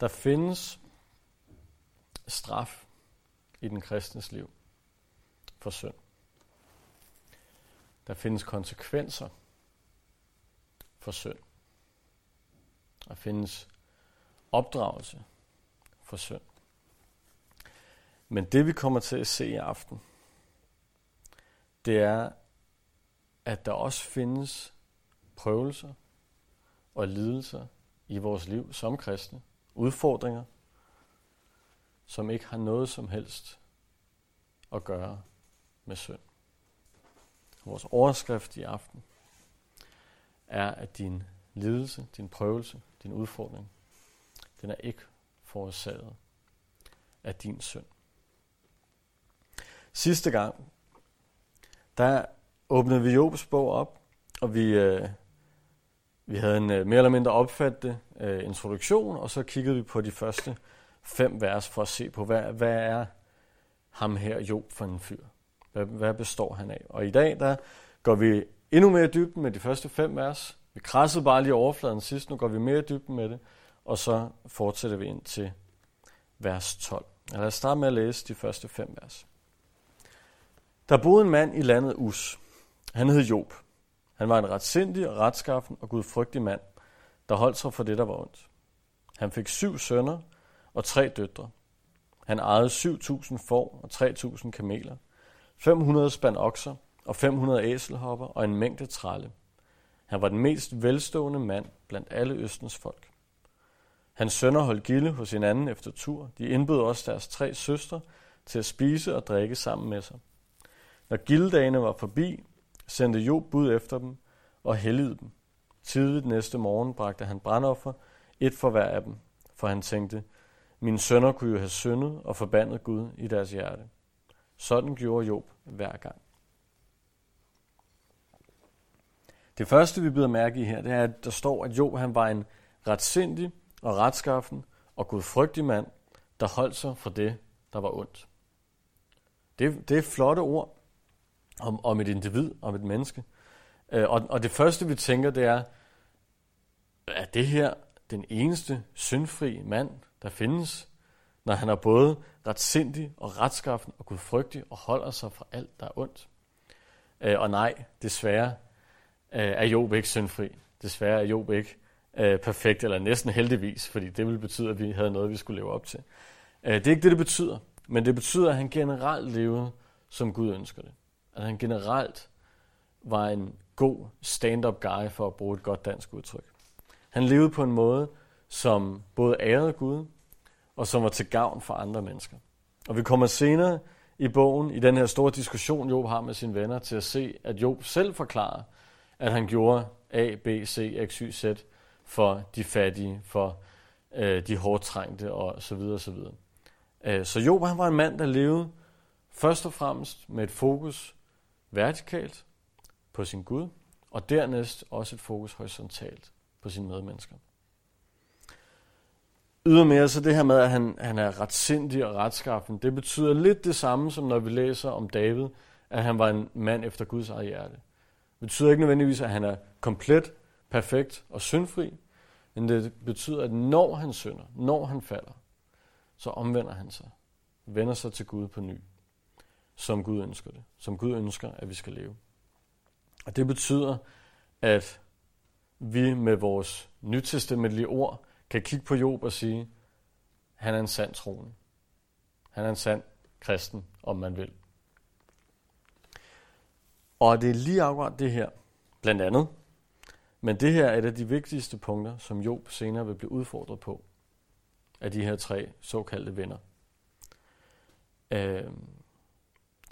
Der findes straf i den kristnes liv for synd. Der findes konsekvenser for synd. Der findes opdragelse for synd. Men det vi kommer til at se i aften, det er, at der også findes prøvelser og lidelser i vores liv som kristne, udfordringer, som ikke har noget som helst at gøre med synd. Vores overskrift i aften er, at din lidelse, din prøvelse, din udfordring, den er ikke forårsaget af din synd. Sidste gang, der åbnede vi Jobs bog op, og vi, øh, vi havde en øh, mere eller mindre opfattende øh, introduktion, og så kiggede vi på de første fem vers for at se på, hvad, hvad er ham her Job for en fyr? Hvad, hvad består han af? Og i dag, der går vi endnu mere i dybden med de første fem vers. Vi krassede bare lige overfladen sidst, nu går vi mere i dybden med det, og så fortsætter vi ind til vers 12. Lad os starte med at læse de første fem vers. Der boede en mand i landet Us. Han hed Job. Han var en retsindig og retskaffen og gudfrygtig mand, der holdt sig for det, der var ondt. Han fik syv sønner og tre døtre. Han ejede 7.000 får og 3.000 kameler, 500 spand okser og 500 æselhopper og en mængde trælle. Han var den mest velstående mand blandt alle Østens folk. Hans sønner holdt gilde hos hinanden efter tur. De indbød også deres tre søstre til at spise og drikke sammen med sig. Når gildedagene var forbi, sendte Job bud efter dem og helligede dem. Tidligt næste morgen bragte han brandoffer, et for hver af dem, for han tænkte, mine sønner kunne jo have syndet og forbandet Gud i deres hjerte. Sådan gjorde Job hver gang. Det første, vi bider mærke i her, det er, at der står, at Job han var en retsindig og retskaffen og gudfrygtig mand, der holdt sig for det, der var ondt. Det, det er flotte ord om, om et individ, om et menneske. Øh, og, og det første, vi tænker, det er, er det her den eneste syndfri mand, der findes, når han er både retsindig og retskaffen og gudfrygtig og holder sig fra alt, der er ondt? Øh, og nej, desværre øh, er Job ikke syndfri. Desværre er Job ikke øh, perfekt, eller næsten heldigvis, fordi det ville betyde, at vi havde noget, vi skulle leve op til. Øh, det er ikke det, det betyder, men det betyder, at han generelt levede, som Gud ønsker det. At han generelt var en god stand-up guy, for at bruge et godt dansk udtryk. Han levede på en måde, som både ærede Gud, og som var til gavn for andre mennesker. Og vi kommer senere i bogen, i den her store diskussion, Job har med sine venner, til at se, at Job selv forklarer, at han gjorde A, B, C, X, Y, Z for de fattige, for øh, de hårdt trængte og så videre, så videre. Øh, så Job han var en mand, der levede først og fremmest med et fokus vertikalt på sin Gud, og dernæst også et fokus horisontalt på sine medmennesker. Ydermere så det her med, at han, han er retsindig og retskaffen, det betyder lidt det samme, som når vi læser om David, at han var en mand efter Guds eget hjerte. Det betyder ikke nødvendigvis, at han er komplet, perfekt og syndfri, men det betyder, at når han synder, når han falder, så omvender han sig, vender sig til Gud på ny, som Gud ønsker det, som Gud ønsker, at vi skal leve. Og det betyder, at vi med vores nytestamentlige ord kan kigge på Job og sige, han er en sand troende. Han er en sand kristen, om man vil. Og det er lige akkurat det her, blandt andet. Men det her er et af de vigtigste punkter, som Job senere vil blive udfordret på af de her tre såkaldte venner. Øh,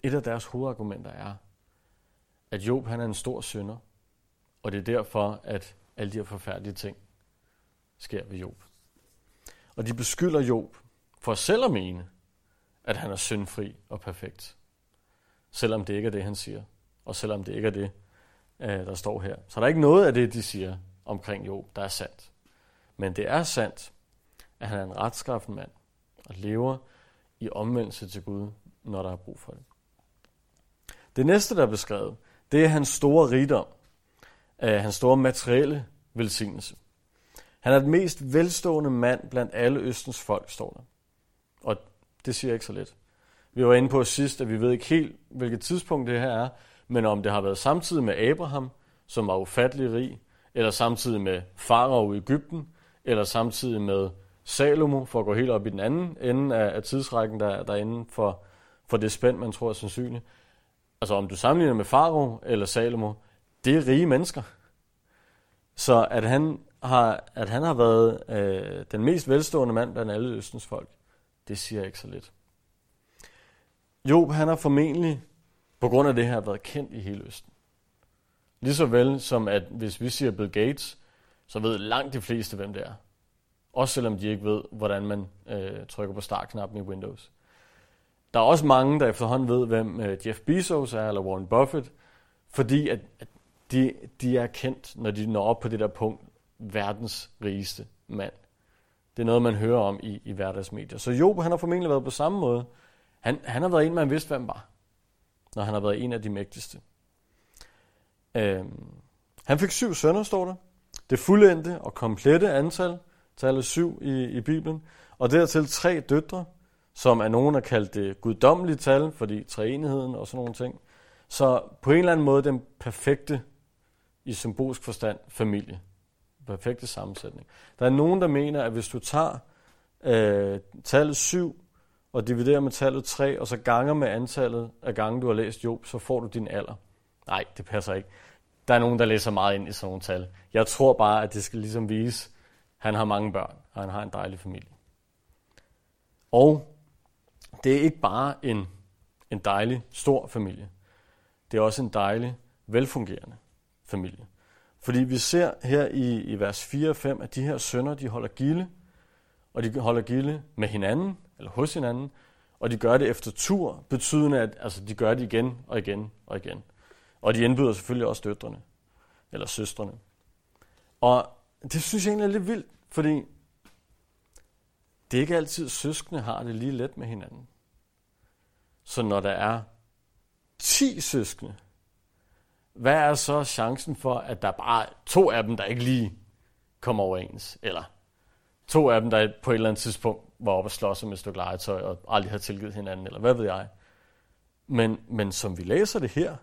et af deres hovedargumenter er, at Job han er en stor synder, og det er derfor, at alle de her forfærdelige ting sker ved Job. Og de beskylder Job for selv at mene, at han er syndfri og perfekt. Selvom det ikke er det, han siger. Og selvom det ikke er det, øh, der står her. Så der er ikke noget af det, de siger omkring Job, der er sandt. Men det er sandt, at han er en retskaffen mand og lever i omvendelse til Gud, når der er brug for det. Det næste, der er beskrevet, det er hans store rigdom, øh, hans store materielle velsignelse. Han er den mest velstående mand blandt alle Østens folk, står der. Og det siger ikke så lidt. Vi var inde på sidst, at vi ved ikke helt, hvilket tidspunkt det her er, men om det har været samtidig med Abraham, som var ufattelig rig, eller samtidig med Farao i Ægypten, eller samtidig med Salomo, for at gå helt op i den anden ende af, af tidsrækken, der, der er inden for, for det spænd, man tror er sandsynligt. Altså om du sammenligner med Faro eller Salomo, det er rige mennesker. Så at han har, at han har været øh, den mest velstående mand blandt alle Østens folk, det siger ikke så lidt. Job, han har formentlig på grund af det her været kendt i hele Østen. Lige så vel som at hvis vi siger Bill Gates, så ved langt de fleste, hvem det er. Også selvom de ikke ved, hvordan man øh, trykker på startknappen i Windows. Der er også mange, der efterhånden ved, hvem øh, Jeff Bezos er, eller Warren Buffett, fordi at, at de, de er kendt, når de når op på det der punkt, verdens rigeste mand. Det er noget, man hører om i, i hverdagsmedier. Så Job, han har formentlig været på samme måde. Han, han har været en, man vidste, hvem var, når han har været en af de mægtigste. Øhm, han fik syv sønner, står der. Det fuldendte og komplette antal, tallet syv i, i Bibelen. Og dertil tre døtre, som er nogen, der kaldt det guddommelige tal, fordi treenigheden og sådan nogle ting. Så på en eller anden måde den perfekte, i symbolsk forstand, familie. Perfekte sammensætning. Der er nogen, der mener, at hvis du tager øh, tallet 7 og dividerer med tallet 3, og så ganger med antallet af gange, du har læst Job, så får du din alder. Nej, det passer ikke. Der er nogen, der læser meget ind i sådan nogle tal. Jeg tror bare, at det skal ligesom vise, at han har mange børn, og han har en dejlig familie. Og det er ikke bare en, en dejlig, stor familie. Det er også en dejlig, velfungerende familie. Fordi vi ser her i, i vers 4 og 5, at de her sønner, de holder gilde, og de holder gilde med hinanden, eller hos hinanden, og de gør det efter tur, betydende at altså, de gør det igen og igen og igen. Og de indbyder selvfølgelig også døtrene, eller søstrene. Og det synes jeg egentlig er lidt vildt, fordi det er ikke altid, søskende har det lige let med hinanden. Så når der er 10 søskende, hvad er så chancen for, at der bare er to af dem, der ikke lige kommer overens? Eller to af dem, der på et eller andet tidspunkt var oppe og slås med et stykke legetøj og aldrig har tilgivet hinanden, eller hvad ved jeg. Men, men som vi læser det her,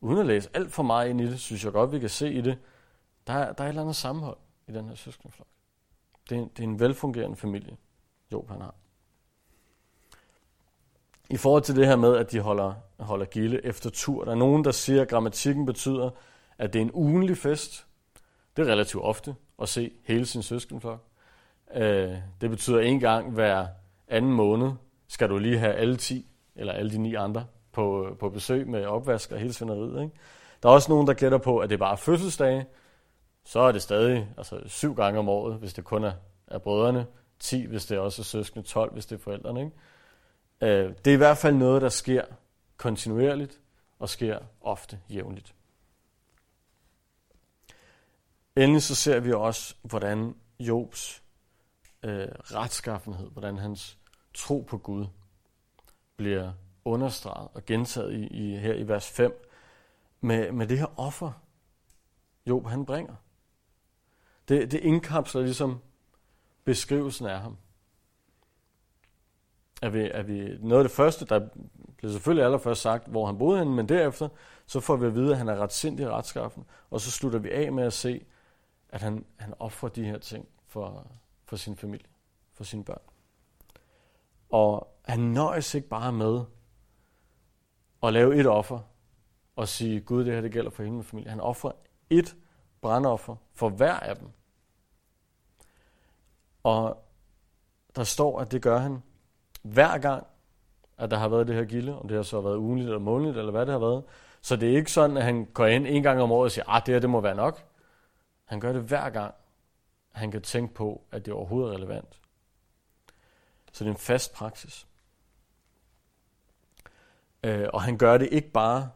uden at læse alt for meget ind i det, synes jeg godt, vi kan se i det, der, der er et eller andet sammenhold i den her søskendeflok. Det er, det er en velfungerende familie, Job han har. I forhold til det her med, at de holder, holder gilde efter tur, der er nogen, der siger, at grammatikken betyder, at det er en ugenlig fest. Det er relativt ofte at se hele sin søskenflok. Øh, det betyder en gang hver anden måned skal du lige have alle 10 eller alle de ni andre på, på besøg med opvask og hele svineriet. Ikke? Der er også nogen, der gætter på, at det er bare fødselsdage. Så er det stadig altså, syv gange om året, hvis det kun er, er brødrene. 10, hvis det også er søskende. 12, hvis det er forældrene. Ikke? Øh, det er i hvert fald noget, der sker kontinuerligt og sker ofte jævnligt. Endelig så ser vi også, hvordan Jobs øh, retskaffenhed, hvordan hans tro på Gud bliver understreget og gentaget i, i, her i vers 5 med, med det her offer, Job han bringer. Det, det indkapsler ligesom beskrivelsen af ham er vi, er vi noget af det første, der blev selvfølgelig allerførst sagt, hvor han boede henne, men derefter så får vi at vide, at han er ret sindig retskaffen, og så slutter vi af med at se, at han, han offrer de her ting for, for sin familie, for sine børn. Og han nøjes ikke bare med at lave et offer og sige, Gud, det her det gælder for hele min familie. Han offrer et brandoffer for hver af dem. Og der står, at det gør han hver gang, at der har været det her gilde, om det har så været ugenligt eller månedligt, eller hvad det har været. Så det er ikke sådan, at han går ind en gang om året og siger, at ah, det her det må være nok. Han gør det hver gang, han kan tænke på, at det er overhovedet er relevant. Så det er en fast praksis. Øh, og han gør det ikke bare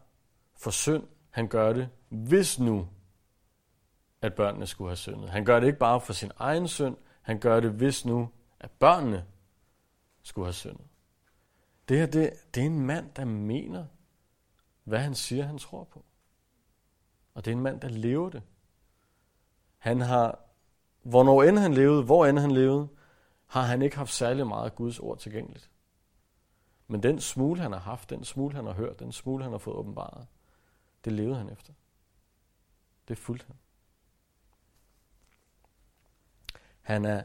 for synd, han gør det, hvis nu, at børnene skulle have syndet. Han gør det ikke bare for sin egen synd, han gør det, hvis nu, at børnene skulle have syndet. Det her, det, det er en mand, der mener, hvad han siger, han tror på. Og det er en mand, der lever det. Han har hvornår end han levede, hvor end han levede, har han ikke haft særlig meget Guds ord tilgængeligt. Men den smule, han har haft, den smule, han har hørt, den smule, han har fået åbenbaret, det levede han efter. Det fulgte han. Han er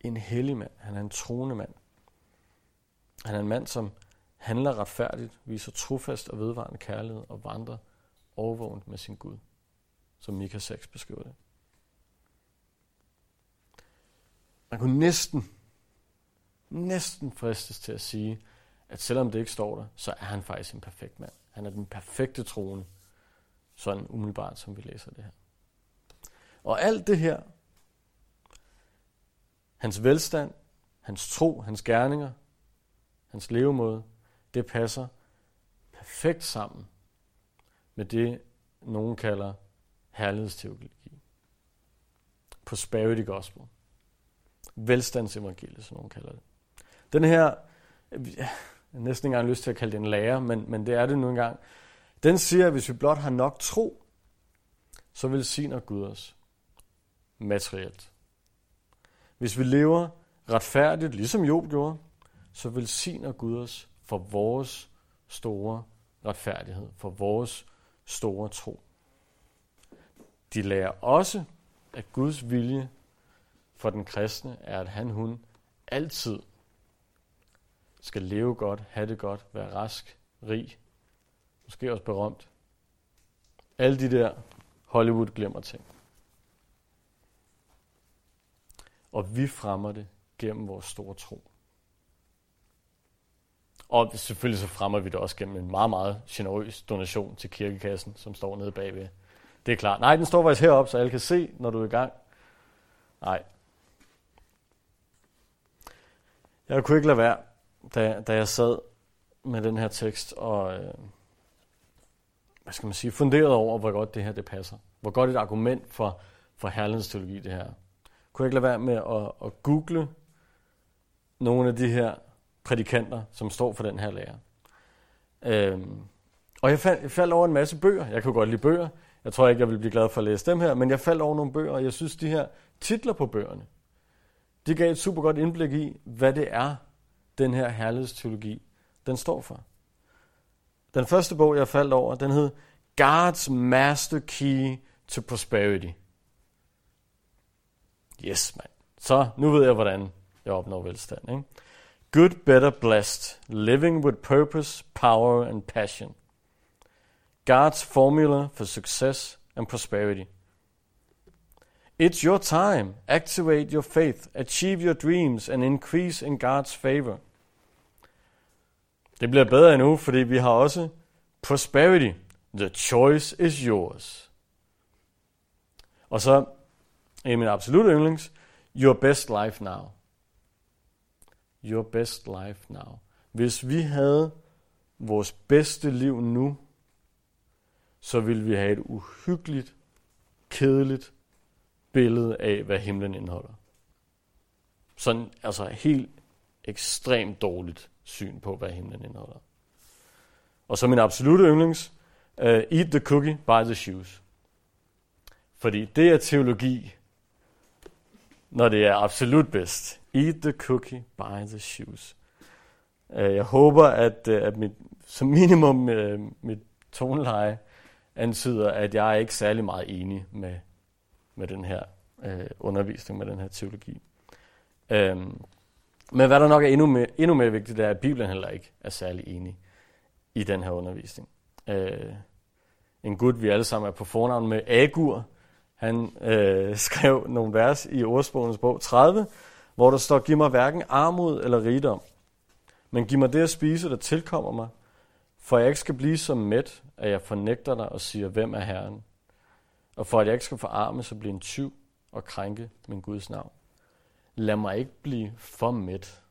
en hellig mand. Han er en troende mand. Han er en mand, som handler retfærdigt, viser trofast og vedvarende kærlighed og vandrer overvågent med sin Gud, som Mika 6 beskriver det. Man kunne næsten, næsten fristes til at sige, at selvom det ikke står der, så er han faktisk en perfekt mand. Han er den perfekte troende, sådan umiddelbart, som vi læser det her. Og alt det her, hans velstand, hans tro, hans gerninger, hans levemåde, det passer perfekt sammen med det, nogen kalder herlighedsteologi. Prosperity gospel. Velstandsevangeliet, som nogen kalder det. Den her, jeg har næsten ikke engang lyst til at kalde det en lærer, men, men det er det nu engang. Den siger, at hvis vi blot har nok tro, så vil sin og Gud os materielt. Hvis vi lever retfærdigt, ligesom Job gjorde, så velsigner Gud os for vores store retfærdighed, for vores store tro. De lærer også, at Guds vilje for den kristne er, at han, hun altid skal leve godt, have det godt, være rask, rig, måske også berømt. Alle de der Hollywood glemmer ting. Og vi fremmer det gennem vores store tro. Og selvfølgelig så fremmer vi det også gennem en meget, meget generøs donation til kirkekassen, som står nede bagved. Det er klart. Nej, den står faktisk heroppe, så alle kan se, når du er i gang. Nej. Jeg kunne ikke lade være, da, da jeg sad med den her tekst og, øh, hvad skal man sige, funderede over, hvor godt det her det passer. Hvor godt et argument for, for herlighedsteologi det her. Kunne jeg ikke lade være med at, at google nogle af de her prædikanter, som står for den her lære. Øhm, og jeg, faldt, jeg faldt over en masse bøger. Jeg kunne godt lide bøger. Jeg tror ikke, jeg vil blive glad for at læse dem her, men jeg faldt over nogle bøger, og jeg synes, de her titler på bøgerne, de gav et super godt indblik i, hvad det er, den her herlighedsteologi, den står for. Den første bog, jeg faldt over, den hed God's Master Key to Prosperity. Yes, man. Så nu ved jeg, hvordan jeg opnår velstand. Ikke? Good, better, blessed. Living with purpose, power and passion. God's formula for success and prosperity. It's your time. Activate your faith, achieve your dreams and increase in God's favor. Det bliver bedre endnu, fordi vi har også prosperity. The choice is yours. Og så en af mine absolutte yndlings, your best life now. Your best life now. Hvis vi havde vores bedste liv nu, så ville vi have et uhyggeligt, kedeligt billede af, hvad himlen indeholder. Sådan altså helt ekstremt dårligt syn på, hvad himlen indeholder. Og så min absolute yndlings, uh, eat the cookie, buy the shoes. Fordi det er teologi, når det er absolut bedst. Eat the cookie, buy the shoes. Øh, jeg håber, at, øh, at mit, som minimum øh, mit toneleje antyder, at jeg er ikke særlig meget enig med, med den her øh, undervisning, med den her teologi. Øhm, men hvad der nok er endnu mere, endnu mere vigtigt, det er, at Bibelen heller ikke er særlig enig i den her undervisning. Øh, en Gud, vi alle sammen er på fornavn med, Agur, han øh, skrev nogle vers i ordsprogenes bog 30, hvor der står, giv mig hverken armod eller rigdom, men giv mig det at spise, der tilkommer mig, for jeg ikke skal blive så mæt, at jeg fornægter dig og siger, hvem er Herren, og for at jeg ikke skal forarme, så blive en tyv og krænke min Guds navn. Lad mig ikke blive for mæt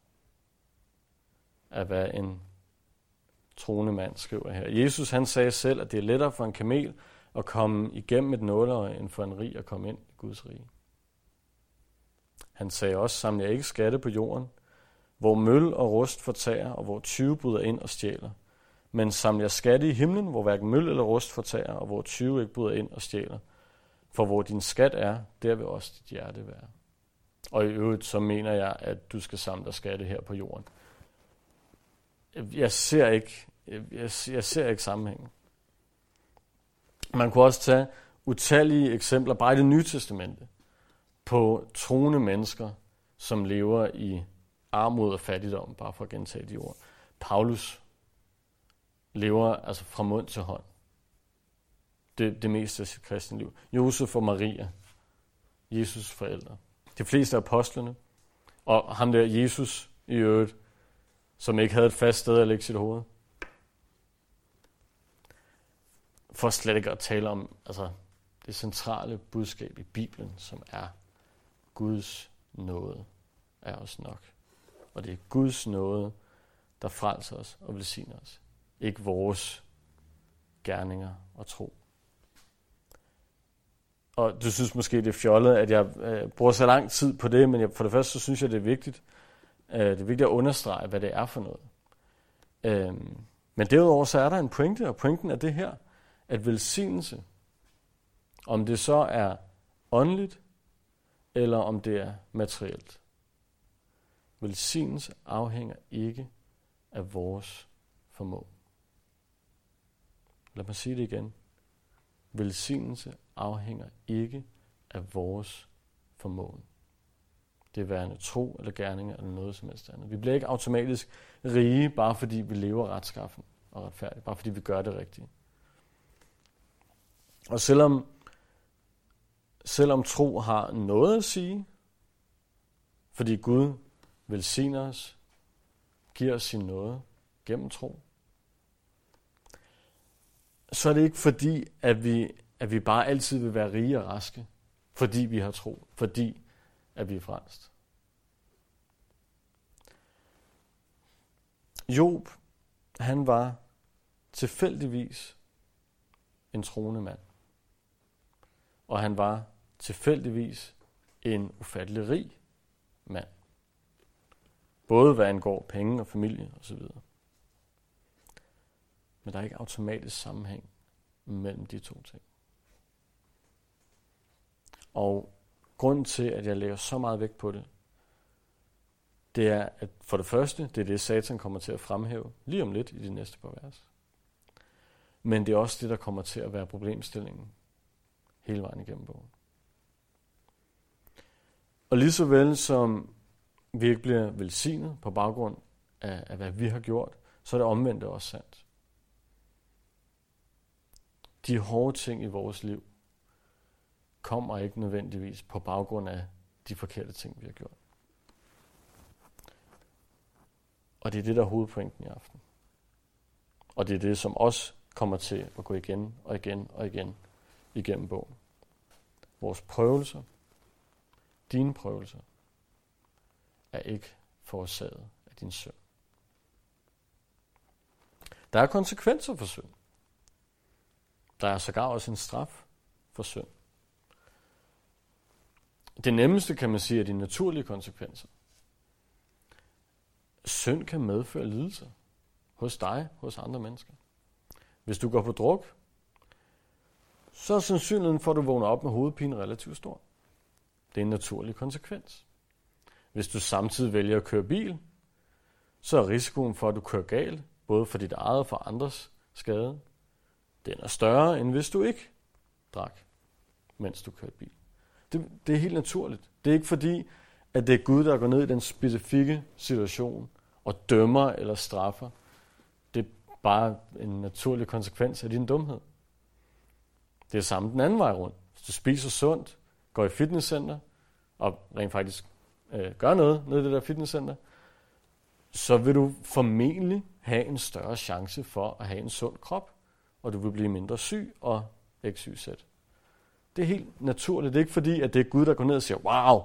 af hvad en troende mand skriver her. Jesus han sagde selv, at det er lettere for en kamel at komme igennem et nåleøje, end for en rig at komme ind i Guds rige. Han sagde også, samle ikke skatte på jorden, hvor møl og rust fortærer, og hvor 20 bryder ind og stjæler. Men samler skatte i himlen, hvor hverken møl eller rust fortærer, og hvor 20 ikke bryder ind og stjæler. For hvor din skat er, der vil også dit hjerte være. Og i øvrigt, så mener jeg, at du skal samle dig skatte her på jorden. Jeg ser ikke, jeg, jeg ser ikke sammenhængen. Man kunne også tage utallige eksempler, bare i det nye testamente, på troende mennesker, som lever i armod og fattigdom, bare for at gentage de ord. Paulus lever altså fra mund til hånd. Det, det meste af sit kristne liv. Josef og Maria, Jesus forældre. De fleste af apostlene, og ham der Jesus i øvrigt, som ikke havde et fast sted at lægge sit hoved. For slet ikke at tale om altså, det centrale budskab i Bibelen, som er Guds nåde er os nok. Og det er Guds nåde, der frelser os og velsigner os. Ikke vores gerninger og tro. Og du synes måske, det er fjollet, at jeg øh, bruger så lang tid på det, men jeg, for det første, så synes jeg, det er vigtigt. Øh, det er vigtigt at understrege, hvad det er for noget. Øh, men derudover så er der en pointe, og pointen er det her, at velsignelse, om det så er åndeligt, eller om det er materielt. Velsignelse afhænger ikke af vores formåen. Lad mig sige det igen. Velsignelse afhænger ikke af vores formåen. Det er værende tro eller gerninger eller noget som helst andet. Vi bliver ikke automatisk rige, bare fordi vi lever retskaffen og retfærdigt, bare fordi vi gør det rigtige. Og selvom, selvom tro har noget at sige, fordi Gud velsigner os, giver os sin noget gennem tro, så er det ikke fordi, at vi, at vi bare altid vil være rige og raske, fordi vi har tro, fordi at vi er frelst. Job, han var tilfældigvis en troende mand. Og han var tilfældigvis en ufattelig rig mand. Både hvad angår penge og familie osv. Men der er ikke automatisk sammenhæng mellem de to ting. Og grunden til, at jeg lægger så meget vægt på det, det er, at for det første, det er det, Satan kommer til at fremhæve lige om lidt i de næste par vers. Men det er også det, der kommer til at være problemstillingen hele vejen igennem bogen. Og lige så vel som vi ikke bliver velsignet på baggrund af, af, hvad vi har gjort, så er det omvendt også sandt. De hårde ting i vores liv kommer ikke nødvendigvis på baggrund af de forkerte ting, vi har gjort. Og det er det, der er hovedpointen i aften. Og det er det, som også kommer til at gå igen og igen og igen igennem bogen. Vores prøvelser, dine prøvelser, er ikke forårsaget af din synd. Der er konsekvenser for synd. Der er sågar også en straf for synd. Det nemmeste kan man sige er de naturlige konsekvenser. Synd kan medføre lidelse hos dig, hos andre mennesker. Hvis du går på druk, så er sandsynligheden for, at du vågner op med hovedpine relativt stor. Det er en naturlig konsekvens. Hvis du samtidig vælger at køre bil, så er risikoen for, at du kører galt, både for dit eget og for andres skade, den er større, end hvis du ikke drak, mens du kørte bil. Det, det er helt naturligt. Det er ikke fordi, at det er Gud, der går ned i den specifikke situation og dømmer eller straffer. Det er bare en naturlig konsekvens af din dumhed. Det er samme den anden vej rundt. Hvis du spiser sundt, går i fitnesscenter og rent faktisk øh, gør noget nede i det der fitnesscenter, så vil du formentlig have en større chance for at have en sund krop, og du vil blive mindre syg og ikke. Det er helt naturligt. Det er ikke fordi, at det er Gud, der går ned og siger, wow,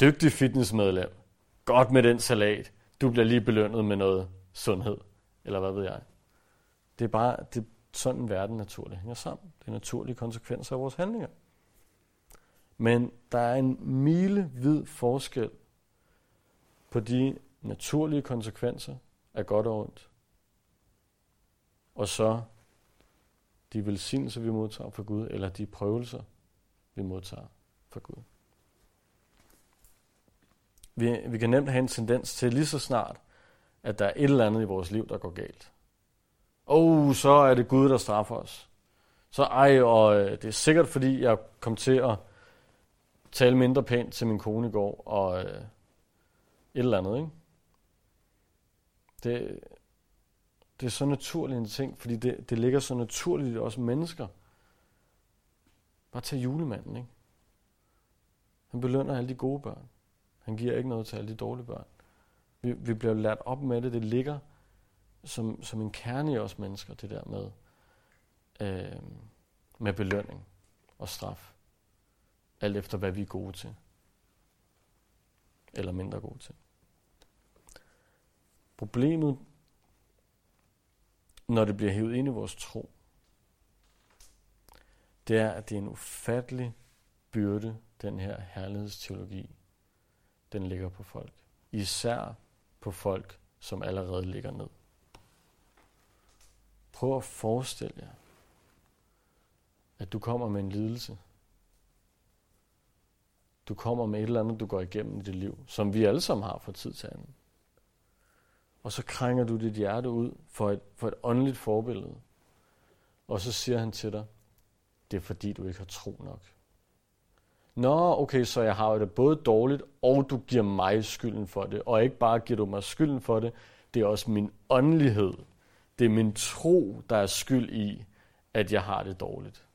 dygtig fitnessmedlem, godt med den salat, du bliver lige belønnet med noget sundhed, eller hvad ved jeg. Det er bare, det sådan verden naturligt hænger sammen. Det er naturlige konsekvenser af vores handlinger. Men der er en milevid forskel på de naturlige konsekvenser af godt og ondt, og så de velsignelser, vi modtager fra Gud, eller de prøvelser, vi modtager fra Gud. Vi, vi kan nemt have en tendens til lige så snart, at der er et eller andet i vores liv, der går galt. Oh, så er det Gud, der straffer os. Så ej, og øh, det er sikkert, fordi jeg kom til at tale mindre pænt til min kone i går, og øh, et eller andet, ikke? Det, det er så naturligt en ting, fordi det, det ligger så naturligt også mennesker. Bare tag julemanden, ikke? Han belønner alle de gode børn. Han giver ikke noget til alle de dårlige børn. Vi, vi bliver lært op med det. Det ligger som, som en kerne i os mennesker, det der med, øh, med belønning og straf. Alt efter, hvad vi er gode til. Eller mindre gode til. Problemet, når det bliver hævet ind i vores tro, det er, at det er en ufattelig byrde, den her herlighedsteologi, den ligger på folk. Især på folk, som allerede ligger ned. Prøv at forestille jer, at du kommer med en lidelse. Du kommer med et eller andet, du går igennem i dit liv, som vi alle sammen har fra tid til anden. Og så krænger du dit hjerte ud for et, for et åndeligt forbillede. Og så siger han til dig, det er fordi du ikke har tro nok. Nå, okay, så jeg har det både dårligt, og du giver mig skylden for det. Og ikke bare giver du mig skylden for det, det er også min åndelighed. Det er min tro, der er skyld i, at jeg har det dårligt.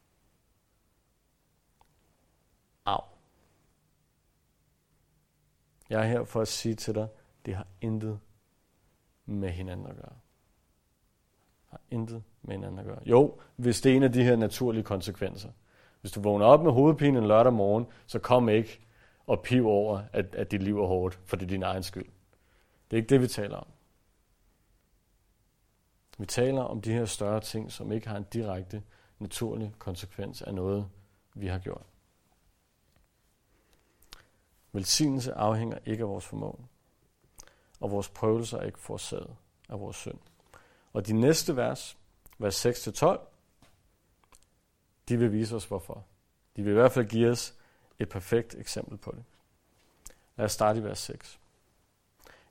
Au. Jeg er her for at sige til dig, det har intet med hinanden at gøre. Har intet med hinanden at gøre. Jo, hvis det er en af de her naturlige konsekvenser. Hvis du vågner op med hovedpine en lørdag morgen, så kom ikke og piv over, at, at dit liv er hårdt, for det er din egen skyld. Det er ikke det, vi taler om. Vi taler om de her større ting, som ikke har en direkte, naturlig konsekvens af noget, vi har gjort. Velsignelse afhænger ikke af vores formåen, og vores prøvelser er ikke forårsaget af vores synd. Og de næste vers, vers 6-12, de vil vise os hvorfor. De vil i hvert fald give os et perfekt eksempel på det. Lad os starte i vers 6.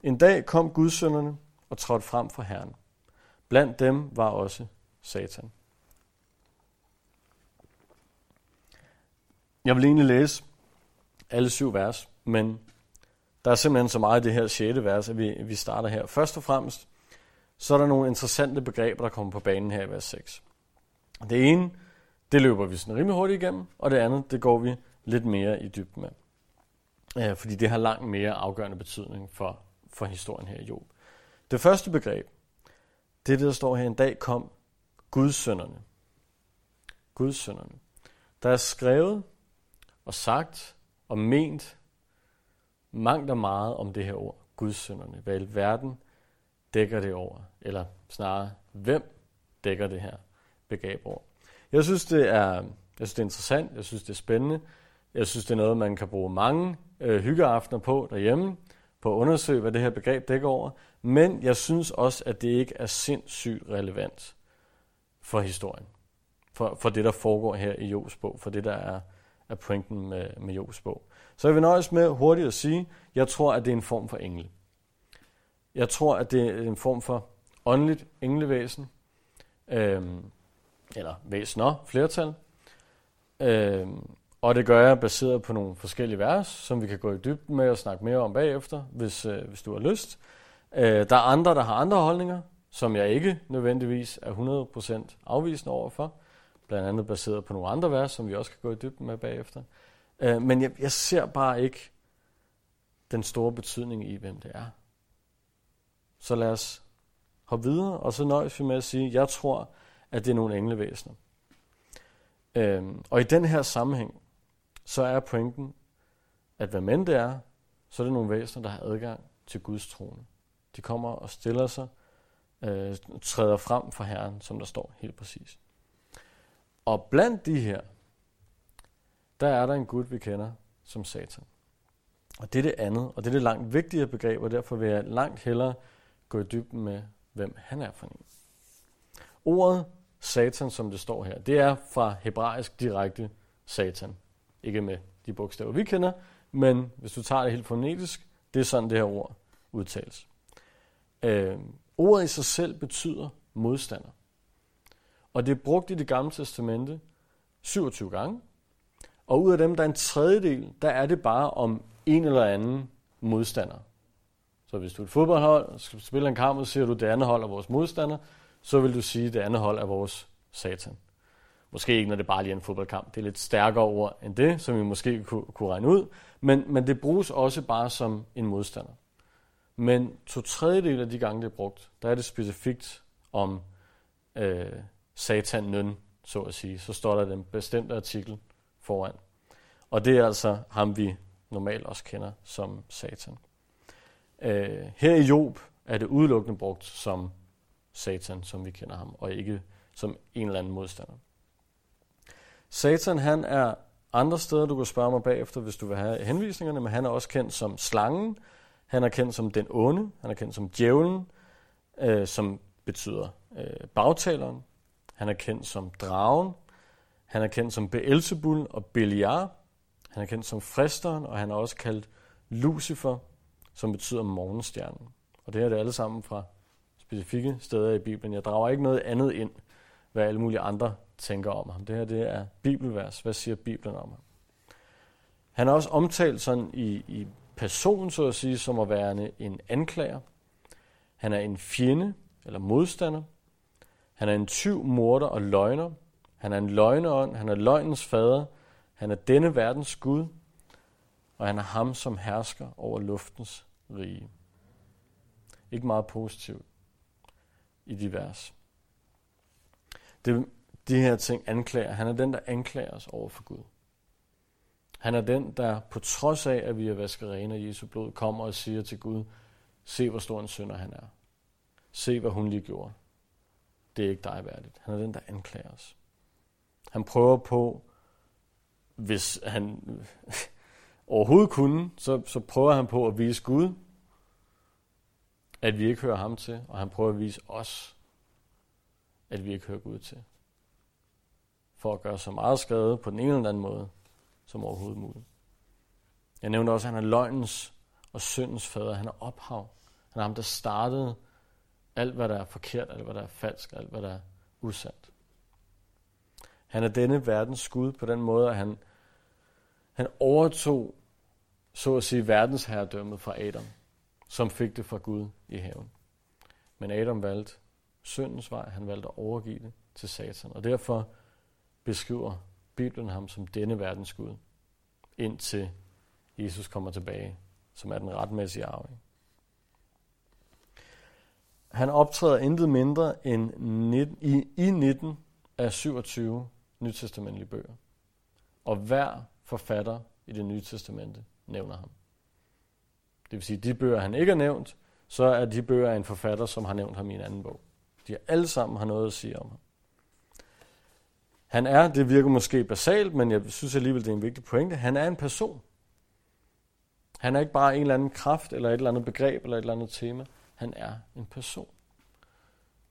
En dag kom gudsønderne og trådte frem for Herren. Blandt dem var også Satan. Jeg vil egentlig læse alle syv vers, men der er simpelthen så meget i det her sjette vers, at vi, vi starter her. Først og fremmest, så er der nogle interessante begreber, der kommer på banen her i vers 6. Det ene, det løber vi sådan rimelig hurtigt igennem, og det andet, det går vi lidt mere i dybden med. Ja, fordi det har langt mere afgørende betydning for, for historien her i Job. Det første begreb, det er det, der står her, en dag kom Guds sønderne. Guds sønderne. Der er skrevet og sagt og ment mangt og meget om det her ord, Guds sønderne. Hvad i verden dækker det over? Eller snarere, hvem dækker det her begreb over? Jeg synes, det er, jeg synes, det er interessant. Jeg synes, det er spændende. Jeg synes, det er noget, man kan bruge mange øh, hyggeaftener på derhjemme, på at undersøge, hvad det her begreb dækker over. Men jeg synes også, at det ikke er sindssygt relevant for historien. For, for det, der foregår her i Jobs bog. For det, der er, er pointen med, med Jobs bog. Så jeg vil nøjes med hurtigt at sige, jeg tror, at det er en form for engel. Jeg tror, at det er en form for åndeligt englevæsen. Øhm, eller væsener, flertal. Øhm, og det gør jeg baseret på nogle forskellige vers, som vi kan gå i dybden med og snakke mere om bagefter, hvis, øh, hvis du har lyst. Øh, der er andre, der har andre holdninger, som jeg ikke nødvendigvis er 100% afvisende overfor. Blandt andet baseret på nogle andre vers, som vi også kan gå i dybden med bagefter. Øh, men jeg, jeg ser bare ikke den store betydning i, hvem det er. Så lad os hoppe videre, og så nøjes vi med at sige, at jeg tror, at det er nogle englevæsener. Øhm, og i den her sammenhæng, så er pointen, at hvad mænd det er, så er det nogle væsener, der har adgang til Guds trone. De kommer og stiller sig, øh, træder frem for Herren, som der står helt præcis. Og blandt de her, der er der en Gud, vi kender som Satan. Og det er det andet, og det er det langt vigtigere begreb, og derfor vil jeg langt hellere gå i dybden med, hvem han er for en. Ordet Satan, som det står her, det er fra hebraisk direkte Satan. Ikke med de bogstaver, vi kender, men hvis du tager det helt fonetisk, det er sådan, det her ord udtales. Øh, ordet i sig selv betyder modstander. Og det er brugt i det gamle testamente 27 gange. Og ud af dem, der er en tredjedel, der er det bare om en eller anden modstander. Så hvis du er et fodboldhold og skal spille en kamp, og siger du, det andet hold er vores modstander, så vil du sige, at det andet hold er vores satan. Måske ikke, når det bare lige er en fodboldkamp. Det er lidt stærkere ord end det, som vi måske kunne, kunne regne ud. Men, men det bruges også bare som en modstander. Men to tredjedel af de gange, det er brugt, der er det specifikt om øh, satanen, så at sige. Så står der den bestemte artikel foran. Og det er altså ham, vi normalt også kender som satan. Øh, her i Job er det udelukkende brugt som satan, som vi kender ham, og ikke som en eller anden modstander. Satan, han er andre steder, du kan spørge mig bagefter, hvis du vil have henvisningerne, men han er også kendt som slangen, han er kendt som den onde, han er kendt som djævlen, øh, som betyder øh, bagtaleren, han er kendt som dragen, han er kendt som Beelzebul og Beliar, han er kendt som fristeren, og han er også kaldt Lucifer, som betyder morgenstjernen. Og det her er det alle sammen fra specifikke steder i Bibelen. Jeg drager ikke noget andet ind, hvad alle mulige andre tænker om ham. Det her det er bibelvers. Hvad siger Bibelen om ham? Han er også omtalt sådan i, i person, så at sige, som at være en anklager. Han er en fjende eller modstander. Han er en tyv, morder og løgner. Han er en løgneånd. Han er løgnens fader. Han er denne verdens Gud. Og han er ham, som hersker over luftens rige. Ikke meget positivt i de vers. Det, de her ting anklager. Han er den, der anklager os over for Gud. Han er den, der på trods af, at vi er vasket rene af Jesu blod, kommer og siger til Gud, se hvor stor en synder han er. Se, hvad hun lige gjorde. Det er ikke dig værdigt. Han er den, der anklager os. Han prøver på, hvis han overhovedet kunne, så, så prøver han på at vise Gud, at vi ikke hører ham til, og han prøver at vise os, at vi ikke hører Gud til. For at gøre så meget skade på den ene eller anden måde, som overhovedet muligt. Jeg nævnte også, at han er løgnens og syndens fader. Han er ophav. Han er ham, der startede alt, hvad der er forkert, alt, hvad der er falsk, alt, hvad der er usandt. Han er denne verdens Gud på den måde, at han, han overtog, så at sige, verdensherredømmet fra Adam, som fik det fra Gud i haven. Men Adam valgte syndens vej, han valgte at overgive det til Satan. Og derfor beskriver Bibelen ham som denne verdens Gud, indtil Jesus kommer tilbage, som er den retmæssige arving. Han optræder intet mindre end 19, i, i 19 af 27 nytestamentlige bøger. Og hver forfatter i det nye testamente nævner ham. Det vil sige, at de bøger, han ikke har nævnt, så er de bøger af en forfatter, som har nævnt ham i en anden bog. De alle sammen har noget at sige om ham. Han er, det virker måske basalt, men jeg synes alligevel, det er en vigtig pointe, han er en person. Han er ikke bare en eller anden kraft, eller et eller andet begreb, eller et eller andet tema. Han er en person.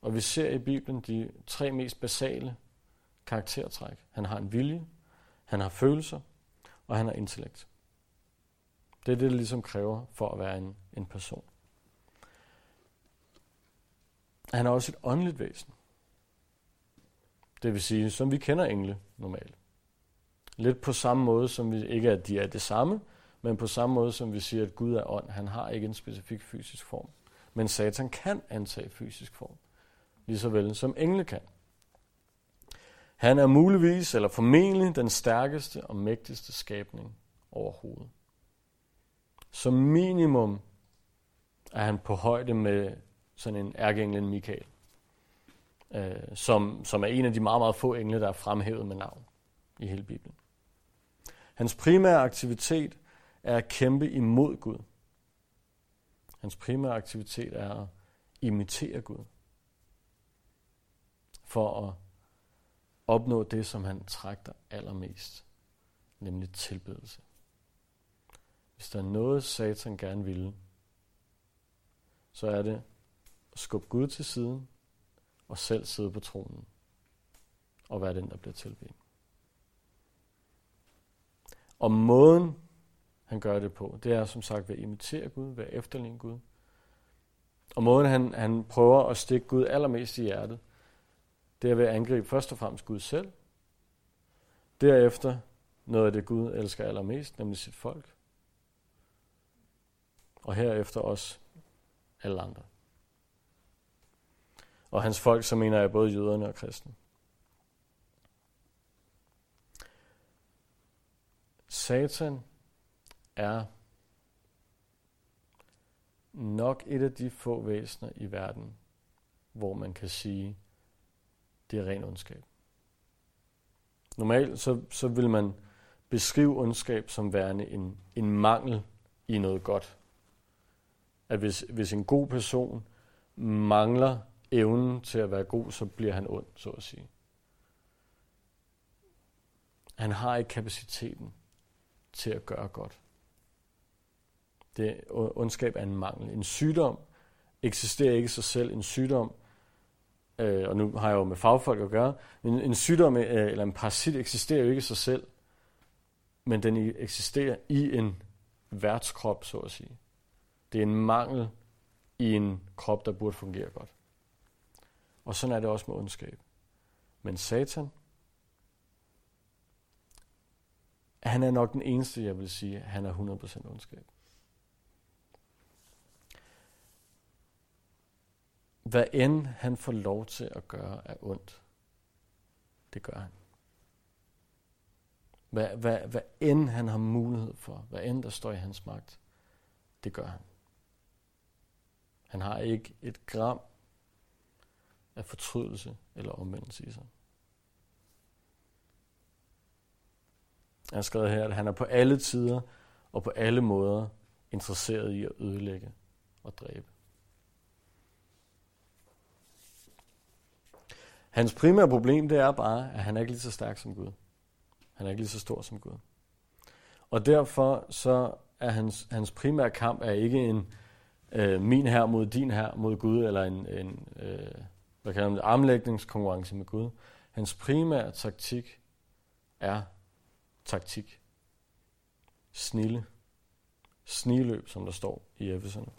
Og vi ser i Bibelen de tre mest basale karaktertræk. Han har en vilje, han har følelser, og han har intellekt. Det er det, det ligesom kræver for at være en, en person. Han er også et åndeligt væsen. Det vil sige, som vi kender engle normalt. Lidt på samme måde, som vi ikke er, at de er det samme, men på samme måde, som vi siger, at Gud er ånd. Han har ikke en specifik fysisk form. Men Satan kan antage fysisk form, lige så vel som engle kan. Han er muligvis, eller formentlig, den stærkeste og mægtigste skabning overhovedet. Som minimum er han på højde med sådan en ærkeenglen Michael øh, som, som er en af de meget, meget få engle, der er fremhævet med navn i hele Bibelen. Hans primære aktivitet er at kæmpe imod Gud. Hans primære aktivitet er at imitere Gud. For at opnå det, som han trægter allermest, nemlig tilbedelse. Hvis der er noget, Satan gerne ville, så er det at skubbe Gud til siden og selv sidde på tronen og være den, der bliver tilbedt. Og måden, han gør det på, det er som sagt ved at imitere Gud, ved at efterligne Gud. Og måden, han, han prøver at stikke Gud allermest i hjertet, det er ved at angribe først og fremmest Gud selv. Derefter noget af det Gud elsker allermest, nemlig sit folk. Og herefter også alle andre. Og hans folk, så mener jeg både jøderne og kristne. Satan er nok et af de få væsener i verden, hvor man kan sige, det er ren ondskab. Normalt så, så vil man beskrive ondskab som værende en, en mangel i noget godt. At hvis, hvis en god person mangler evnen til at være god, så bliver han ond, så at sige. Han har ikke kapaciteten til at gøre godt. Det, ondskab er en mangel. En sygdom eksisterer ikke i sig selv. En sygdom, øh, og nu har jeg jo med fagfolk at gøre, men en sygdom øh, eller en parasit eksisterer jo ikke i sig selv, men den eksisterer i en værtskrop, så at sige. Det er en mangel i en krop, der burde fungere godt. Og sådan er det også med ondskab. Men Satan, han er nok den eneste, jeg vil sige, han er 100% ondskab. Hvad end han får lov til at gøre af ondt, det gør han. Hvad, hvad, hvad end han har mulighed for, hvad end der står i hans magt, det gør han. Han har ikke et gram af fortrydelse eller omvendelse i sig. Jeg har skrevet her, at han er på alle tider og på alle måder interesseret i at ødelægge og dræbe. Hans primære problem, det er bare, at han er ikke lige så stærk som Gud. Han er ikke lige så stor som Gud. Og derfor så er hans, hans primære kamp er ikke en øh, min her mod din her mod Gud, eller en, en øh, hvad kalder man det, armlægningskonkurrence med Gud. Hans primære taktik er taktik. Snille. Sniløb, som der står i Efeserne.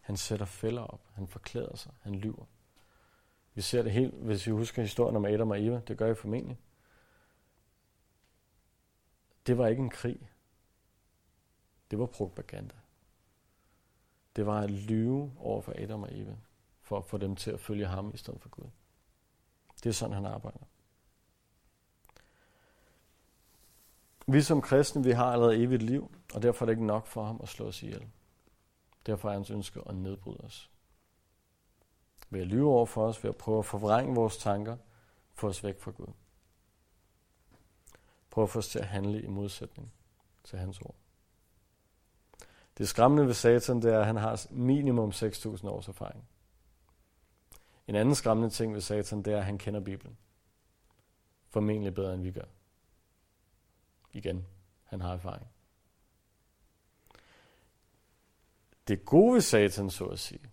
Han sætter fælder op. Han forklæder sig. Han lyver. Vi ser det helt, hvis vi husker historien om Adam og Eva. Det gør I formentlig. Det var ikke en krig. Det var propaganda. Det var at lyve over for Adam og Eva, for at få dem til at følge ham i stedet for Gud. Det er sådan, han arbejder. Vi som kristne, vi har allerede evigt liv, og derfor er det ikke nok for ham at slå os ihjel. Derfor er hans ønske at nedbryde os. Ved at lyve over for os, ved at prøve at forvrænge vores tanker, få os væk fra Gud. Prøve at få os til at handle i modsætning til hans ord. Det skræmmende ved Satan, det er, at han har minimum 6.000 års erfaring. En anden skræmmende ting ved Satan, det er, at han kender Bibelen. Formentlig bedre, end vi gør. Igen, han har erfaring. Det gode ved Satan, så at sige,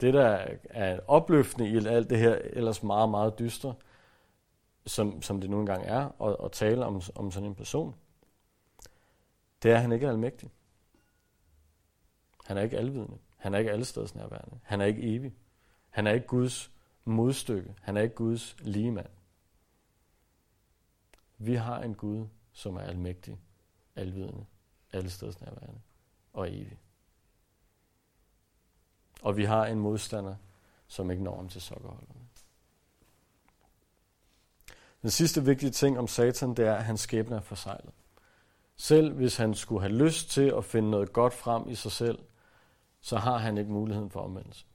det der er opløftende i alt det her ellers meget, meget dystre, som, som det nu engang er, at, at tale om, om sådan en person, det er, at han ikke er almægtig. Han er ikke alvidende. Han er ikke allestedsnærværende. Han er ikke evig. Han er ikke Guds modstykke. Han er ikke Guds ligemand. Vi har en Gud, som er almægtig, alvidende, allestedsnærværende og evig. Og vi har en modstander, som ikke når om til sokkerholderne. Den sidste vigtige ting om Satan, det er, at hans skæbne er forsejlet. Selv hvis han skulle have lyst til at finde noget godt frem i sig selv, så har han ikke muligheden for omvendelse.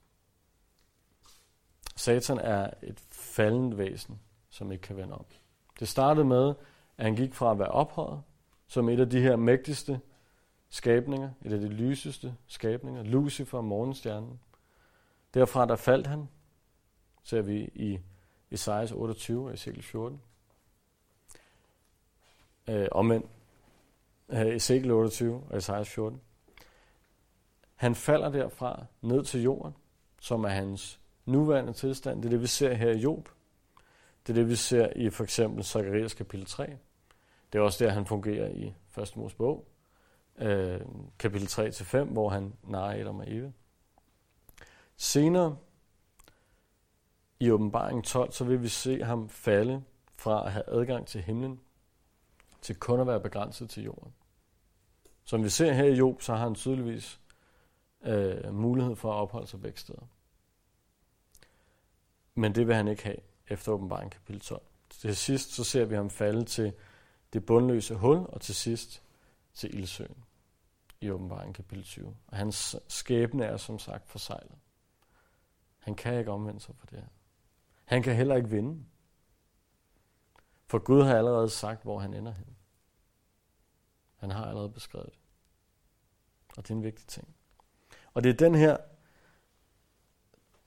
Satan er et faldende væsen, som ikke kan vende om. Det startede med, at han gik fra at være ophøjet, som et af de her mægtigste skabninger, et af de lyseste skabninger, Lucifer, morgenstjernen. Derfra der faldt han, ser vi i Esajas 28 og Ezekiel 14. Øh, omvendt, øh, Ezekiel 28 og Esajas 14. Han falder derfra ned til jorden, som er hans nuværende tilstand. Det er det, vi ser her i Job. Det er det, vi ser i for eksempel Zacharias kapitel 3. Det er også der, han fungerer i 1. Mosebog, øh, kapitel 3-5, hvor han narer Adam og Eve. Senere i åbenbaring 12, så vil vi se ham falde fra at have adgang til himlen, til kun at være begrænset til jorden. Som vi ser her i Job, så har han tydeligvis øh, mulighed for at opholde sig begge steder. Men det vil han ikke have efter åbenbaring kapitel 12. Til sidst så ser vi ham falde til det bundløse hul, og til sidst til ildsøen i åbenbaring kapitel 20. Og hans skæbne er som sagt forsejlet. Han kan ikke omvende sig for det her. Han kan heller ikke vinde. For Gud har allerede sagt, hvor han ender hen. Han har allerede beskrevet det. Og det er en vigtig ting. Og det er den her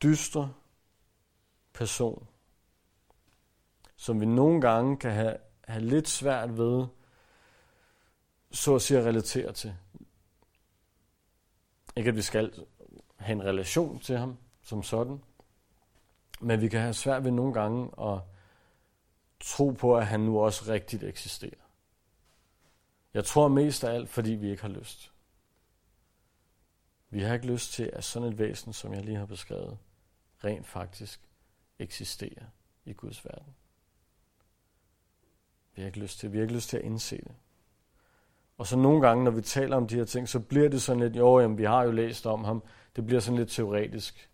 dystre person, som vi nogle gange kan have, have lidt svært ved, så at sige at relatere til. Ikke at vi skal have en relation til ham som sådan, men vi kan have svært ved nogle gange at tro på, at han nu også rigtigt eksisterer. Jeg tror mest af alt, fordi vi ikke har lyst. Vi har ikke lyst til, at sådan et væsen, som jeg lige har beskrevet, rent faktisk eksisterer i Guds verden. Vi har ikke lyst til, vi har ikke lyst til at indse det. Og så nogle gange, når vi taler om de her ting, så bliver det sådan lidt, jo, jamen, vi har jo læst om ham, det bliver sådan lidt teoretisk,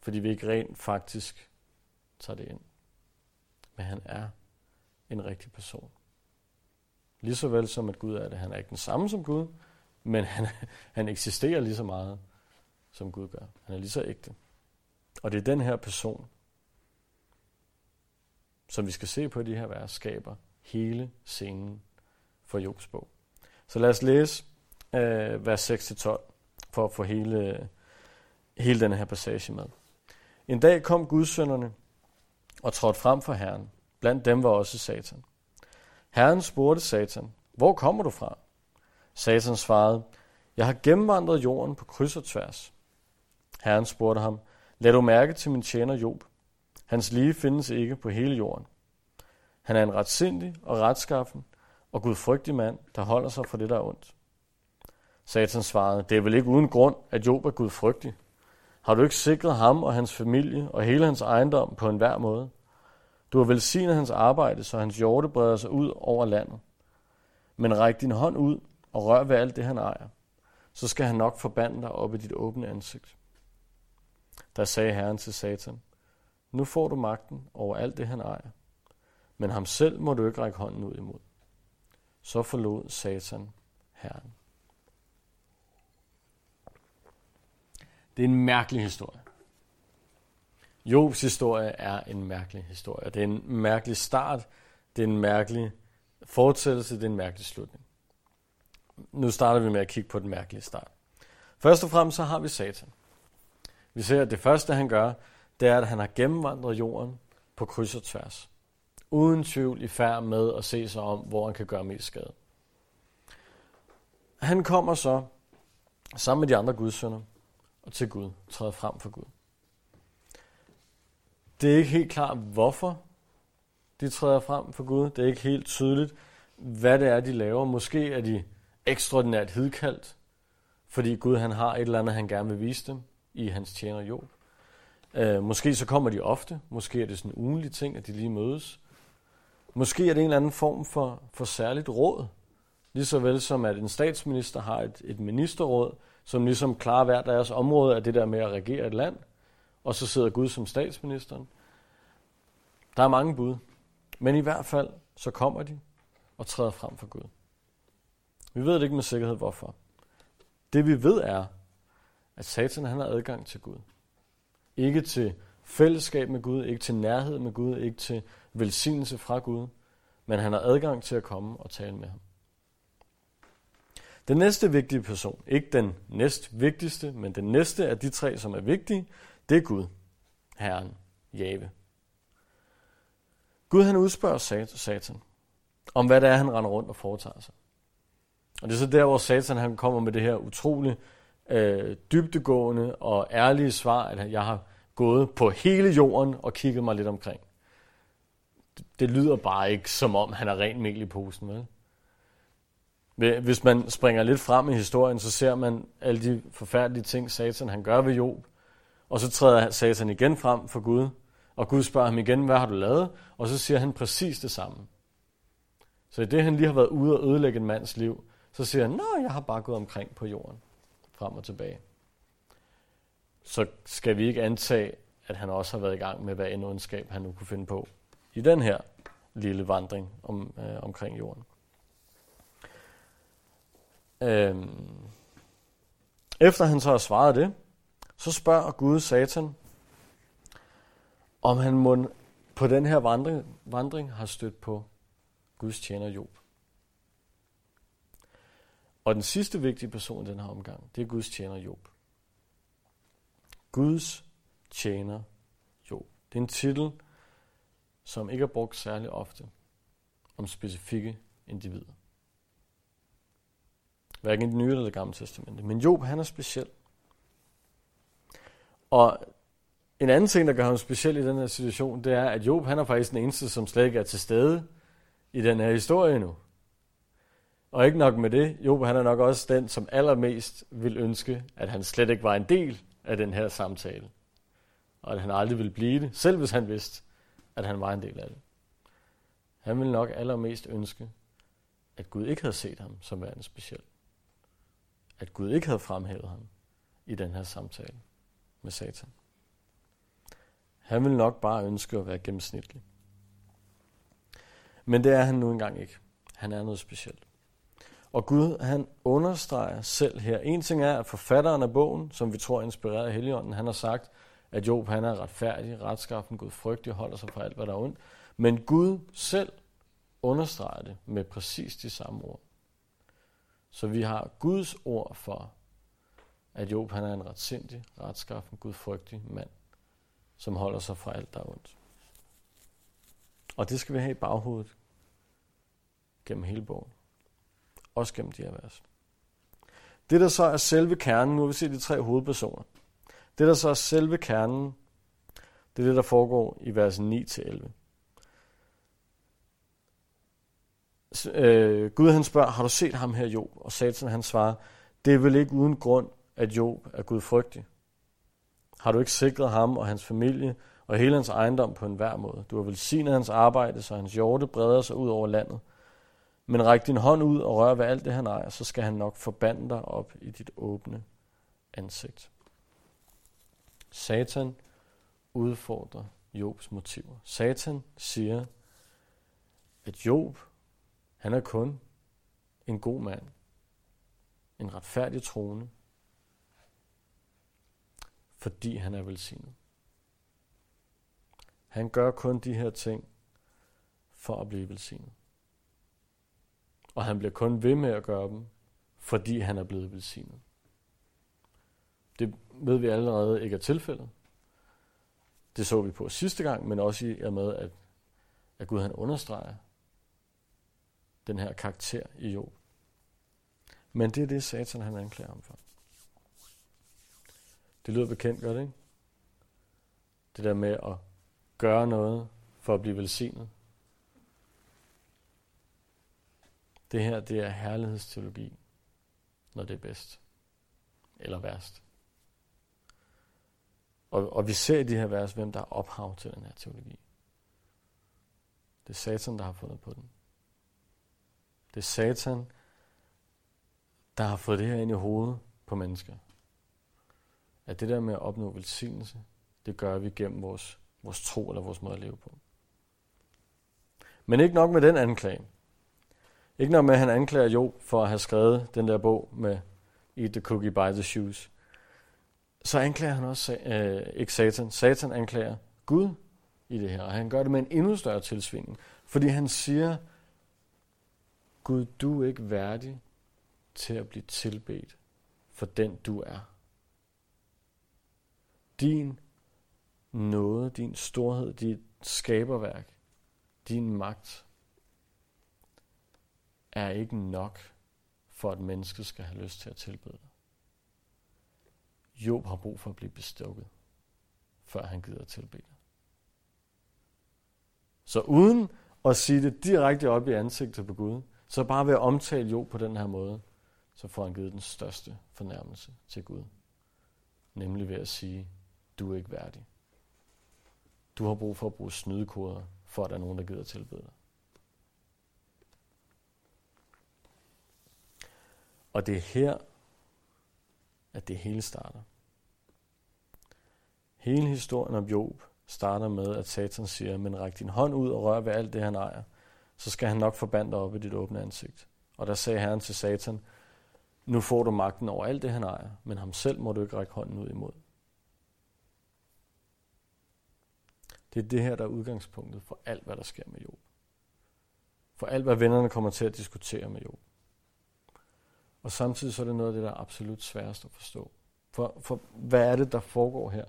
fordi vi ikke rent faktisk tager det ind. Men han er en rigtig person. Lige så vel som at Gud er det. Han er ikke den samme som Gud, men han, han eksisterer lige så meget, som Gud gør. Han er lige så ægte. Og det er den her person, som vi skal se på i de her vers, skaber hele scenen for Jobs bog. Så lad os læse øh, vers 6-12, for at få hele, hele den her passage med. En dag kom gudsønderne og trådte frem for Herren. Blandt dem var også Satan. Herren spurgte Satan, hvor kommer du fra? Satan svarede, jeg har gennemvandret jorden på kryds og tværs. Herren spurgte ham, lad du mærke til min tjener Job. Hans lige findes ikke på hele jorden. Han er en retsindig og retskaffen og gudfrygtig mand, der holder sig for det, der er ondt. Satan svarede, det er vel ikke uden grund, at Job er gudfrygtig. Har du ikke sikret ham og hans familie og hele hans ejendom på enhver måde? Du har velsignet hans arbejde, så hans hjorte breder sig ud over landet. Men ræk din hånd ud og rør ved alt det, han ejer. Så skal han nok forbande dig op i dit åbne ansigt. Der sagde Herren til Satan, nu får du magten over alt det, han ejer. Men ham selv må du ikke række hånden ud imod. Så forlod Satan Herren. Det er en mærkelig historie. Jobs historie er en mærkelig historie. Det er en mærkelig start, det er en mærkelig fortsættelse, det er en mærkelig slutning. Nu starter vi med at kigge på den mærkelige start. Først og fremmest så har vi Satan. Vi ser, at det første han gør, det er, at han har gennemvandret jorden på kryds og tværs. Uden tvivl i færd med at se sig om, hvor han kan gøre mest skade. Han kommer så sammen med de andre gudsønner og til Gud, træder frem for Gud. Det er ikke helt klart, hvorfor de træder frem for Gud. Det er ikke helt tydeligt, hvad det er, de laver. Måske er de ekstraordinært hidkaldt, fordi Gud han har et eller andet, han gerne vil vise dem i hans tjener Job. Øh, måske så kommer de ofte. Måske er det sådan en ugenlig ting, at de lige mødes. Måske er det en eller anden form for, for særligt råd. Ligeså vel som at en statsminister har et, et ministerråd, som ligesom klarer hver deres område af det der med at regere et land, og så sidder Gud som statsministeren. Der er mange bud, men i hvert fald så kommer de og træder frem for Gud. Vi ved det ikke med sikkerhed, hvorfor. Det vi ved er, at Satan han har adgang til Gud. Ikke til fællesskab med Gud, ikke til nærhed med Gud, ikke til velsignelse fra Gud, men han har adgang til at komme og tale med ham. Den næste vigtige person, ikke den næst vigtigste, men den næste af de tre, som er vigtige, det er Gud, Herren, Jave. Gud han udspørger Satan om, hvad det er, han render rundt og foretager sig. Og det er så der, hvor Satan han kommer med det her utrolige øh, dybtegående og ærlige svar, at jeg har gået på hele jorden og kigget mig lidt omkring. det, det lyder bare ikke, som om han er rent mel i posen, vel? Hvis man springer lidt frem i historien, så ser man alle de forfærdelige ting, Satan han gør ved Job. Og så træder Satan igen frem for Gud, og Gud spørger ham igen, hvad har du lavet? Og så siger han præcis det samme. Så i det, han lige har været ude og ødelægge en mands liv, så siger han, nej, jeg har bare gået omkring på jorden, frem og tilbage. Så skal vi ikke antage, at han også har været i gang med, hvad en ondskab han nu kunne finde på i den her lille vandring om, øh, omkring jorden. Øhm. Efter han så har svaret det, så spørger Gud Satan, om han må på den her vandring, vandring har stødt på Guds tjener Job. Og den sidste vigtige person i den her omgang, det er Guds tjener Job. Guds tjener Job. Det er en titel, som ikke er brugt særlig ofte om specifikke individer. Hverken i det nye eller det gamle testamente. Men Job, han er speciel. Og en anden ting, der gør ham speciel i den her situation, det er, at Job, han er faktisk den eneste, som slet ikke er til stede i den her historie nu. Og ikke nok med det, Job han er nok også den, som allermest vil ønske, at han slet ikke var en del af den her samtale. Og at han aldrig ville blive det, selv hvis han vidste, at han var en del af det. Han ville nok allermest ønske, at Gud ikke havde set ham som værende speciel. At Gud ikke havde fremhævet ham i den her samtale med Satan. Han ville nok bare ønske at være gennemsnitlig. Men det er han nu engang ikke. Han er noget specielt. Og Gud, han understreger selv her. En ting er, at forfatteren af bogen, som vi tror er inspireret af Helligånden, han har sagt, at Job han er retfærdig, retskaffen, Gud frygtig, holder sig fra alt, hvad der er ondt. Men Gud selv understreger det med præcis de samme ord. Så vi har Guds ord for, at Job han er en retsindig, retskaffen, Gud frygtig mand, som holder sig fra alt, der er ondt. Og det skal vi have i baghovedet gennem hele bogen. Også gennem de her vers. Det, der så er selve kernen, nu har vi set de tre hovedpersoner. Det, der så er selve kernen, det er det, der foregår i vers 9-11. Øh, Gud han spørger, har du set ham her, Job? Og Satan han svarer, det er vel ikke uden grund, at Job er Gud frygtig. Har du ikke sikret ham og hans familie og hele hans ejendom på en hver måde? Du har velsignet hans arbejde, så hans hjorte breder sig ud over landet. Men ræk din hånd ud og rør ved alt det, han ejer, så skal han nok forbande dig op i dit åbne ansigt. Satan udfordrer Jobs motiver. Satan siger, at Job, han er kun en god mand, en retfærdig trone, fordi han er velsignet. Han gør kun de her ting for at blive velsignet. Og han bliver kun ved med at gøre dem, fordi han er blevet velsignet. Det ved vi allerede ikke er tilfældet. Det så vi på sidste gang, men også i og med, at, at Gud han understreger den her karakter i Job. Men det er det, Satan han anklager ham for. Det lyder bekendt, gør det ikke? Det der med at gøre noget for at blive velsignet. Det her, det er herlighedsteologi, når det er bedst. Eller værst. Og, og vi ser i de her vers, hvem der er ophav til den her teologi. Det er Satan, der har fundet på den. Det er Satan, der har fået det her ind i hovedet på mennesker. At det der med at opnå velsignelse, det gør vi gennem vores, vores tro eller vores måde at leve på. Men ikke nok med den anklage. Ikke nok med, at han anklager Jo for at have skrevet den der bog med Eat the cookie, buy the shoes. Så anklager han også øh, ikke Satan. Satan anklager Gud i det her, og han gør det med en endnu større tilsvingning. Fordi han siger, Gud, du er ikke værdig til at blive tilbedt for den du er. Din nåde, din storhed, dit skaberværk, din magt, er ikke nok for, at mennesket skal have lyst til at tilbede dig. Job har brug for at blive bestukket, før han gider at tilbede dig. Så uden at sige det direkte op i ansigtet på Gud, så bare ved at omtale Job på den her måde, så får han givet den største fornærmelse til Gud. Nemlig ved at sige, du er ikke værdig. Du har brug for at bruge snydekoder, for at der er nogen, der gider tilbede dig. Og det er her, at det hele starter. Hele historien om Job starter med, at Satan siger, men ræk din hånd ud og rør ved alt det, han ejer, så skal han nok forbande dig op i dit åbne ansigt. Og der sagde Herren til Satan, nu får du magten over alt det, han ejer, men ham selv må du ikke række hånden ud imod. Det er det her, der er udgangspunktet for alt, hvad der sker med Job. For alt, hvad vennerne kommer til at diskutere med Job. Og samtidig så er det noget af det, der er absolut sværest at forstå. For, for hvad er det, der foregår her?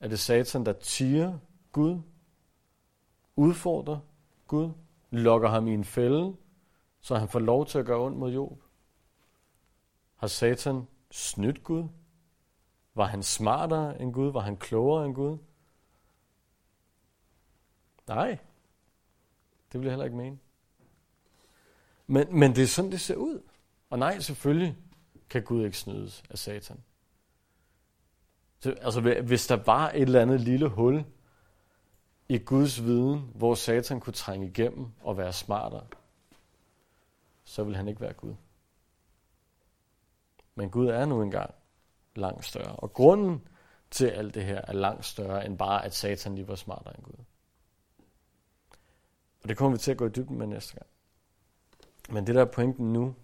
Er det Satan, der tiger Gud, udfordrer Gud, lokker ham i en fælde, så han får lov til at gøre ondt mod Job? Har Satan snydt Gud? Var han smartere end Gud? Var han klogere end Gud? Nej, det vil jeg heller ikke mene. Men, men det er sådan, det ser ud. Og nej, selvfølgelig kan Gud ikke snydes af Satan. Så, altså, hvis der var et eller andet lille hul i Guds viden, hvor Satan kunne trænge igennem og være smartere, så vil han ikke være Gud. Men Gud er nu engang langt større. Og grunden til alt det her er langt større end bare, at Satan lige var smartere end Gud. Og det kommer vi til at gå i dybden med næste gang. Men det der er pointen nu,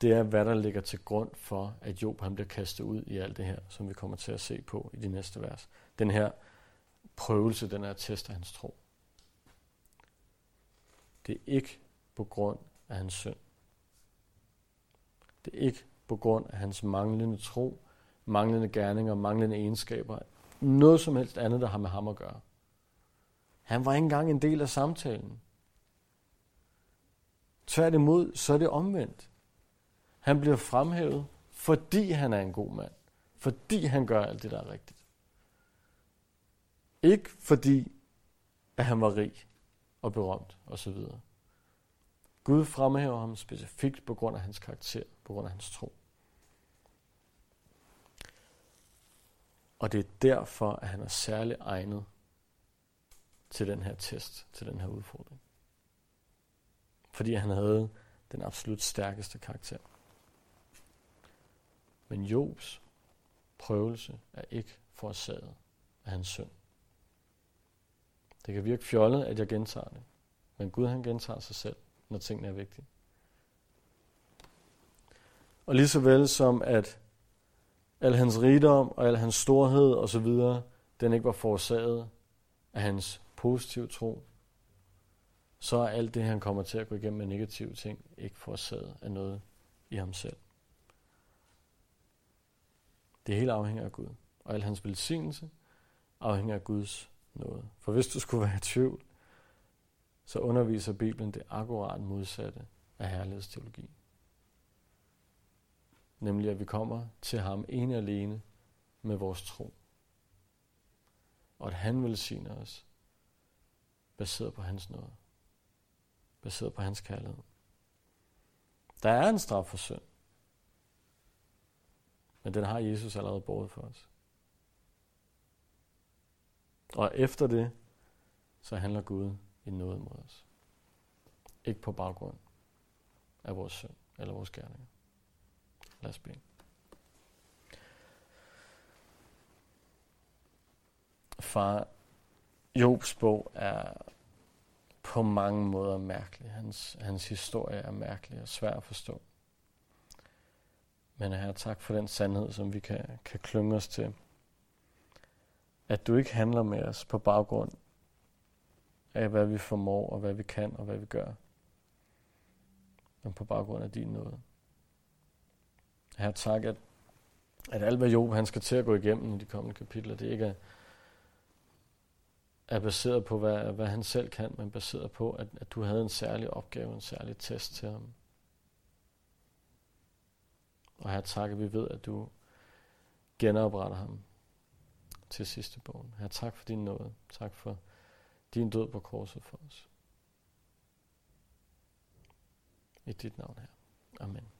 det er, hvad der ligger til grund for, at Job han bliver kastet ud i alt det her, som vi kommer til at se på i de næste vers. Den her prøvelse, den er test af hans tro. Det er ikke på grund af hans synd. Det er ikke på grund af hans manglende tro, manglende gerninger, manglende egenskaber. Noget som helst andet, der har med ham at gøre. Han var ikke engang en del af samtalen. Tværtimod, så er det omvendt. Han bliver fremhævet, fordi han er en god mand. Fordi han gør alt det, der er rigtigt. Ikke fordi, at han var rig og berømt osv. Gud fremhæver ham specifikt på grund af hans karakter, på grund af hans tro. Og det er derfor, at han er særlig egnet til den her test, til den her udfordring. Fordi han havde den absolut stærkeste karakter. Men Jobs prøvelse er ikke forårsaget af hans synd. Det kan virke fjollet, at jeg gentager det. Men Gud han gentager sig selv, når tingene er vigtige. Og lige så vel som at al hans rigdom og al hans storhed osv., den ikke var forårsaget af hans positive tro, så er alt det, han kommer til at gå igennem med negative ting, ikke forårsaget af noget i ham selv. Det hele afhænger af Gud. Og al hans velsignelse afhænger af Guds nåde. For hvis du skulle være i tvivl, så underviser Bibelen det akkurat modsatte af herlighedsteologi. Nemlig at vi kommer til ham ene alene med vores tro. Og at han velsigner os baseret på hans nåde. Baseret på hans kærlighed. Der er en straf for synd. Men den har Jesus allerede båret for os. Og efter det, så handler Gud i noget mod os. Ikke på baggrund af vores synd eller vores gerninger. Lad os bede. Far, Jobs bog er på mange måder mærkelig. Hans, hans historie er mærkelig og svær at forstå. Men her tak for den sandhed, som vi kan, kan klynge os til. At du ikke handler med os på baggrund af, hvad vi formår, og hvad vi kan, og hvad vi gør. Men på baggrund af din nåde. Her tak, at, at alt hvad Job han skal til at gå igennem i de kommende kapitler, det ikke er, er baseret på, hvad, hvad han selv kan, men baseret på, at, at du havde en særlig opgave, en særlig test til ham. Og her takker vi ved, at du genopretter ham. til sidste bogen. Her tak for din nåde. Tak for din død på korset for os. I dit navn her. Amen.